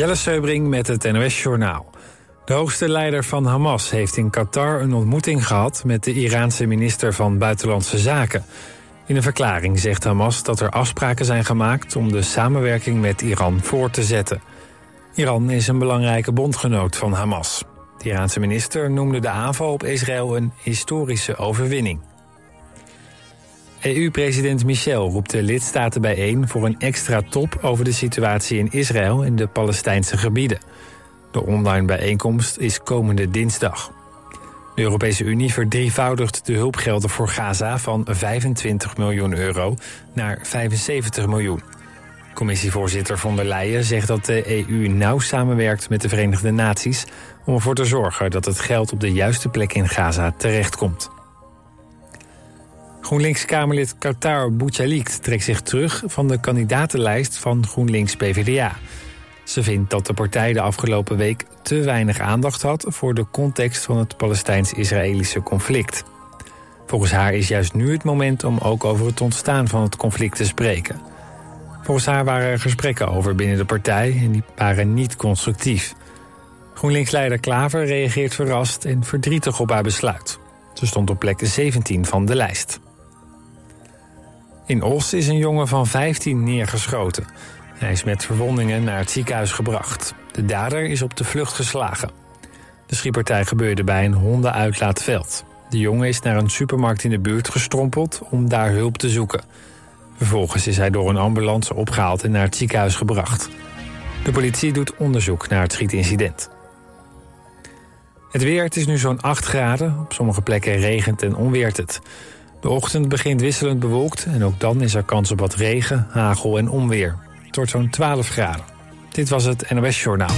Jelle Seubring met het NOS Journaal. De hoogste leider van Hamas heeft in Qatar een ontmoeting gehad... met de Iraanse minister van Buitenlandse Zaken. In een verklaring zegt Hamas dat er afspraken zijn gemaakt... om de samenwerking met Iran voor te zetten. Iran is een belangrijke bondgenoot van Hamas. De Iraanse minister noemde de aanval op Israël een historische overwinning. EU-president Michel roept de lidstaten bijeen voor een extra top over de situatie in Israël en de Palestijnse gebieden. De online bijeenkomst is komende dinsdag. De Europese Unie verdrievoudigt de hulpgelden voor Gaza van 25 miljoen euro naar 75 miljoen. Commissievoorzitter von der Leyen zegt dat de EU nauw samenwerkt met de Verenigde Naties om ervoor te zorgen dat het geld op de juiste plek in Gaza terechtkomt. GroenLinks-Kamerlid Qatar Bouchalik trekt zich terug van de kandidatenlijst van GroenLinks-PVDA. Ze vindt dat de partij de afgelopen week te weinig aandacht had voor de context van het Palestijns-Israëlische conflict. Volgens haar is juist nu het moment om ook over het ontstaan van het conflict te spreken. Volgens haar waren er gesprekken over binnen de partij en die waren niet constructief. GroenLinks-leider Klaver reageert verrast en verdrietig op haar besluit. Ze stond op plek 17 van de lijst. In Os is een jongen van 15 neergeschoten. Hij is met verwondingen naar het ziekenhuis gebracht. De dader is op de vlucht geslagen. De schietpartij gebeurde bij een hondenuitlaatveld. De jongen is naar een supermarkt in de buurt gestrompeld om daar hulp te zoeken. Vervolgens is hij door een ambulance opgehaald en naar het ziekenhuis gebracht. De politie doet onderzoek naar het schietincident. Het weer, het is nu zo'n 8 graden. Op sommige plekken regent en onweert het. De ochtend begint wisselend bewolkt en ook dan is er kans op wat regen, hagel en onweer. Wordt zo'n 12 graden. Dit was het NOS Journaal.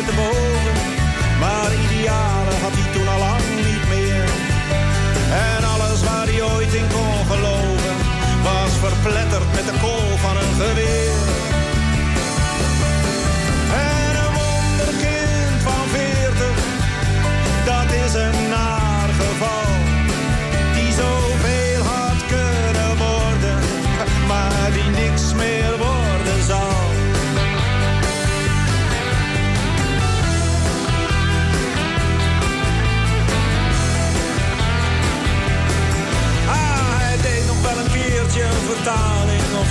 Net te boven. Maar idealen had hij toen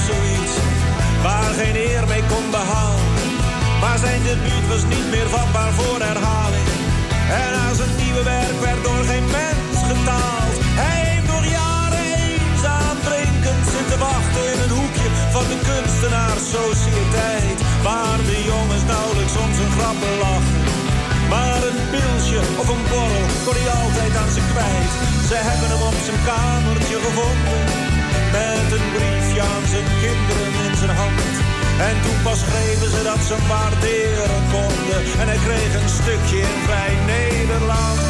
zoiets. Waar geen eer mee kon behalen. Maar zijn debuut was niet meer vatbaar voor herhaling. En aan zijn nieuwe werk werd door geen mens getaald. Hij heeft nog jaren eenzaam drinkend zitten wachten in een hoekje van de kunstenaarssociëteit. Waar de jongens nauwelijks om zijn grappen lachen. Maar een pilsje of een borrel kon hij altijd aan ze kwijt. Ze hebben hem op zijn kamertje gevonden. Met een briefje aan zijn kinderen in zijn hand. En toen pas schreven ze dat ze waarderen konden. En hij kreeg een stukje in vrij Nederland.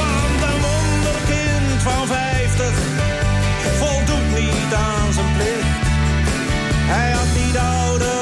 Want een wonderkind van vijftig voldoet niet aan zijn plicht. Hij had niet ouder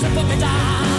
se può pedare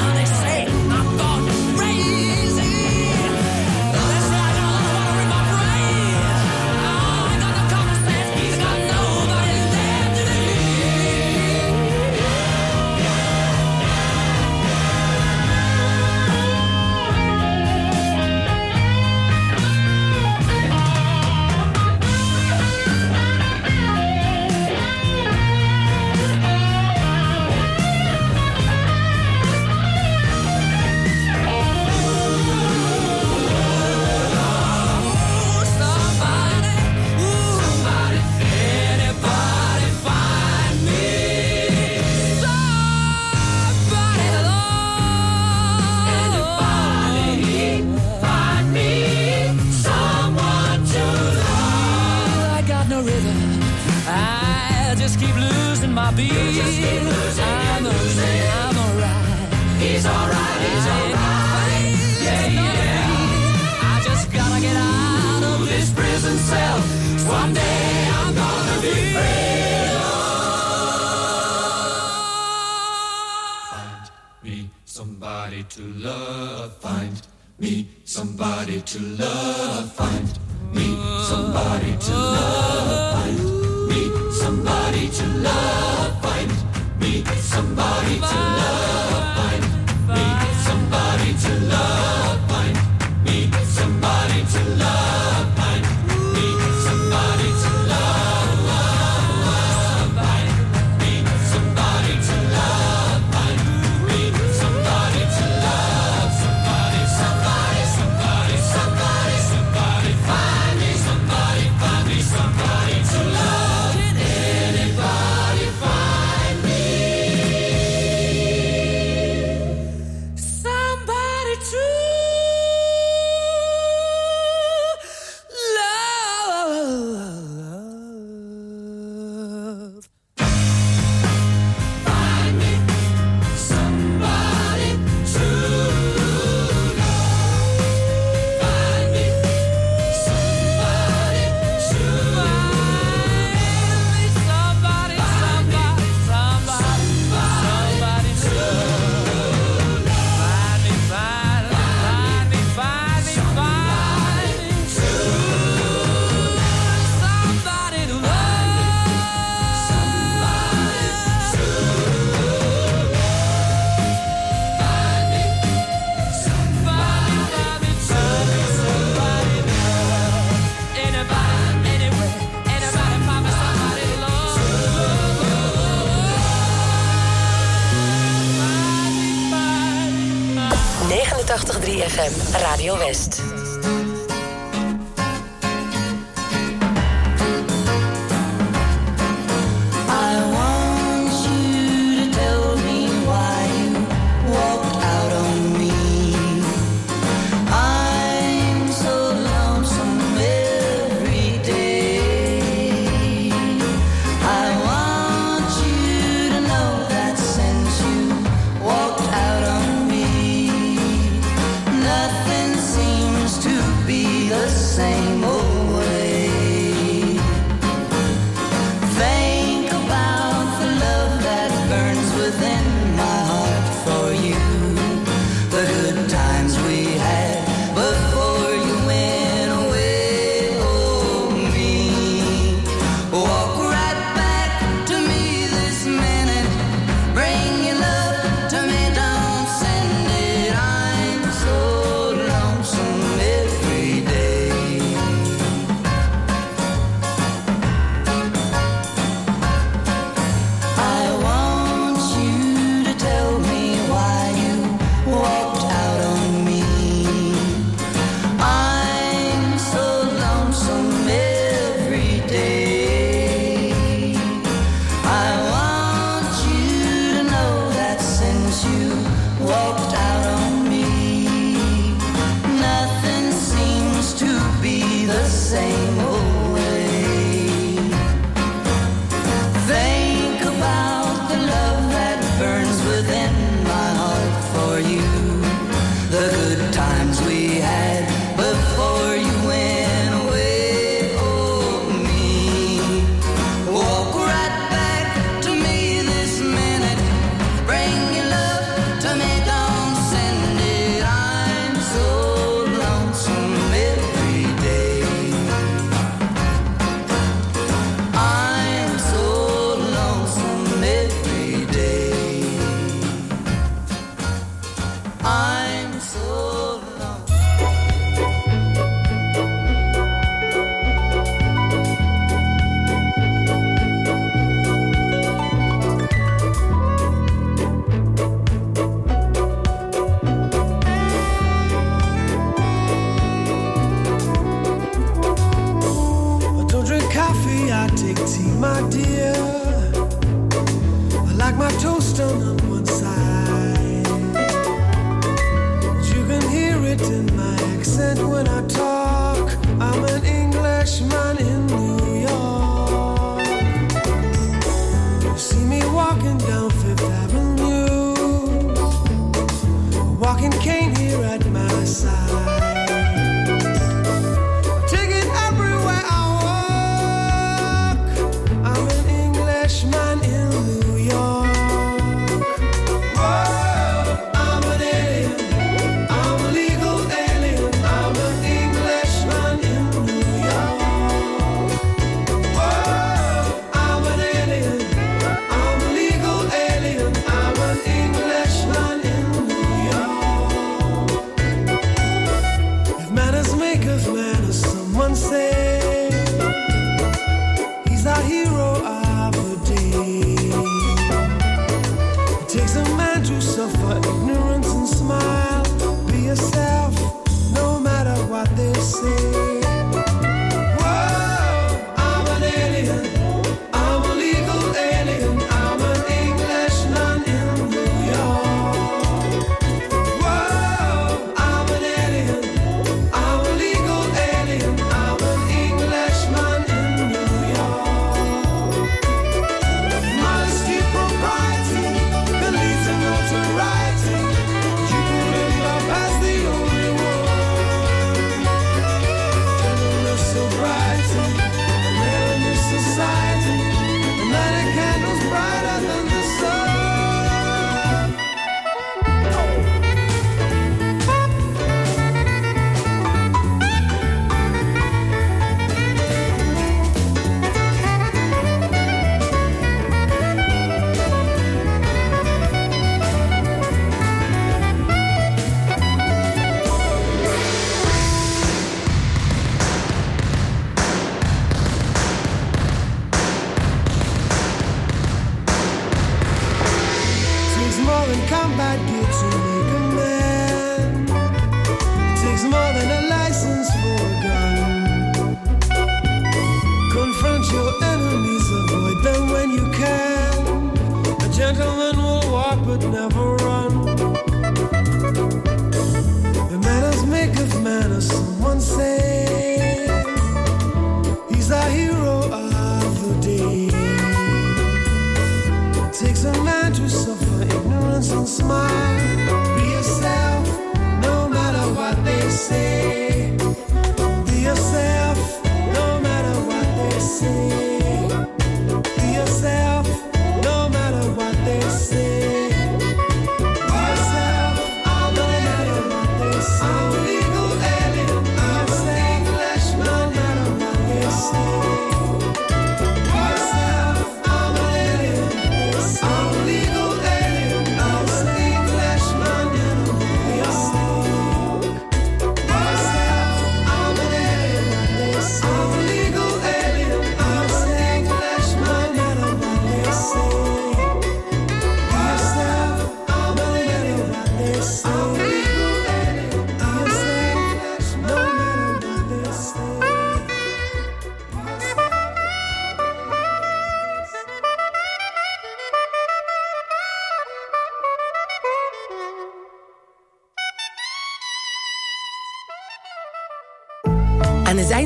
I take tea, my dear. I like my toast done on one side. You can hear it in my accent when I talk.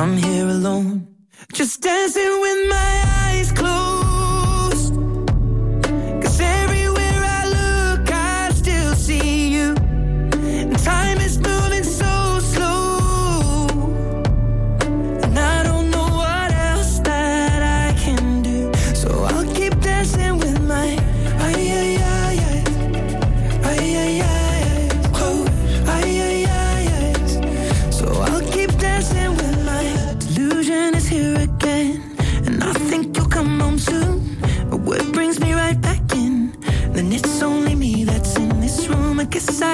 I'm here alone,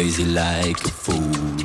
crazy like a fool.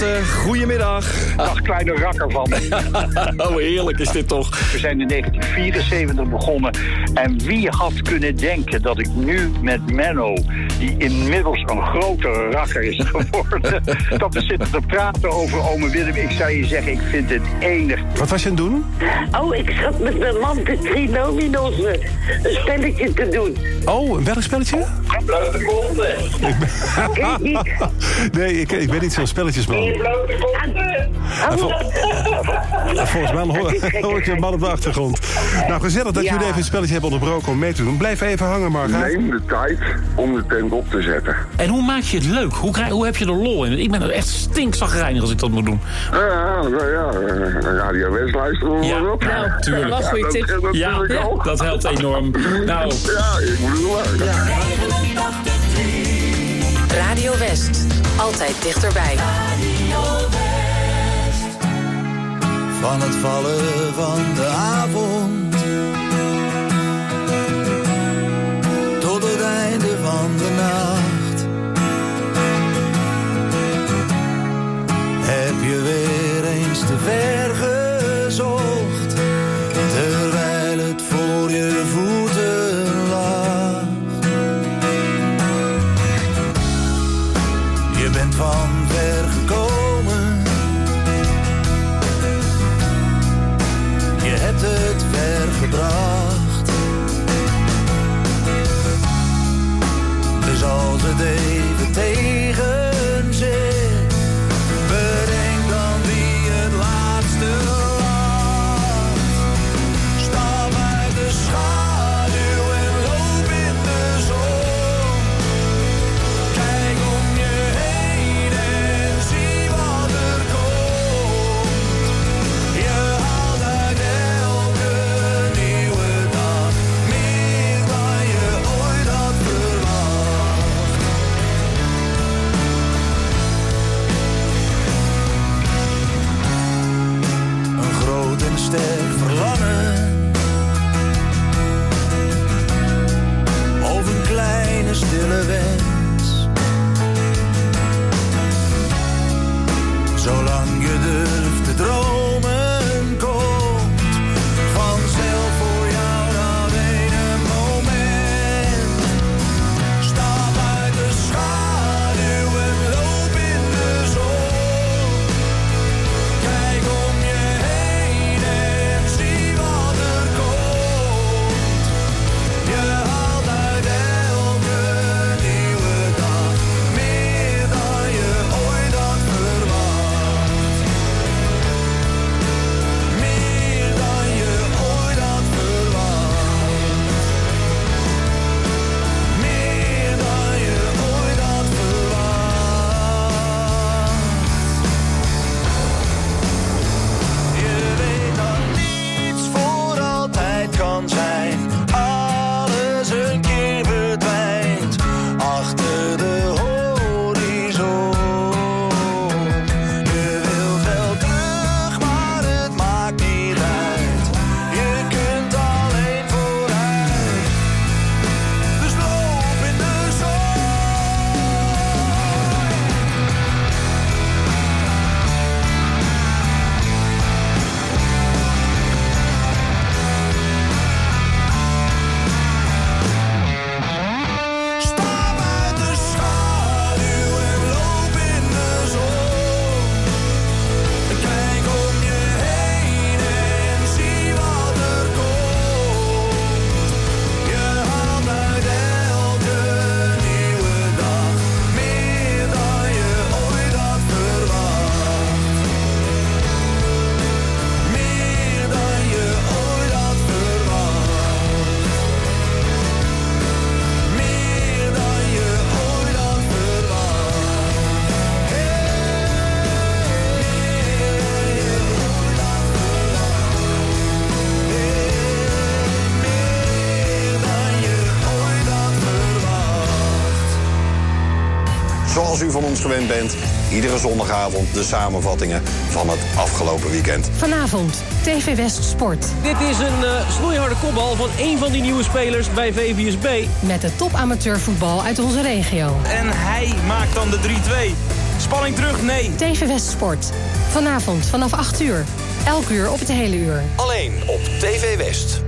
Goedemiddag. Dag kleine rakker van oh, heerlijk is dit toch. We zijn in 1974 begonnen. En wie had kunnen denken dat ik nu met Menno, die inmiddels een grote rakker is geworden, dat we zitten te praten over ome Willem. Ik zou je zeggen, ik vind het enig. Wat was je aan het doen? Oh, ik zat met mijn man de trinominos een spelletje te doen. Oh, welk spelletje? Blote. Nee, ik, ik ben niet zo'n spelletjesman. Blote vol- en volgens mij hoor, hoor ik je man op de achtergrond. Nou, gezellig dat Ja. jullie even een spelletje hebben onderbroken om mee te doen. Blijf even hangen, Marga. Neem de tijd om de tent op te zetten. En hoe maak je het leuk? Hoe, krijg, hoe heb je er lol in? Ik ben er echt stinkzagrijnig als ik dat moet doen. Ja, ja, eh, Radio West luisteren we Ja, maar op. nou, tuurlijk. Ja, Wel goeie dat tip. natuurlijk Ja, dat helpt enorm. Nou. Ja, ik bedoel maar. Radio West. Altijd dichterbij. van het vallen van de avond nacht. Heb je weer eens te ver ons gewend bent, iedere zondagavond de samenvattingen van het afgelopen weekend. Vanavond, TV West Sport. Dit is een uh, snoeiharde kopbal van één van die nieuwe spelers bij VVSB. Met de top amateurvoetbal uit onze regio. En hij maakt dan de 3-2. Spanning terug, nee. TV West Sport. Vanavond vanaf 8 uur. Elk uur op het hele uur. Alleen op TV West.